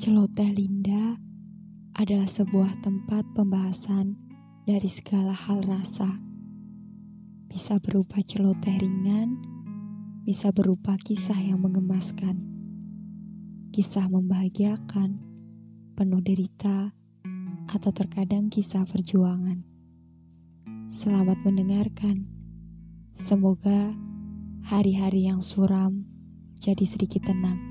Celoteh Linda adalah sebuah tempat pembahasan dari segala hal rasa. Bisa berupa celoteh ringan, bisa berupa kisah yang mengemaskan, kisah membahagiakan, penuh derita, atau terkadang kisah perjuangan. Selamat mendengarkan. Semoga hari-hari yang suram jadi sedikit tenang.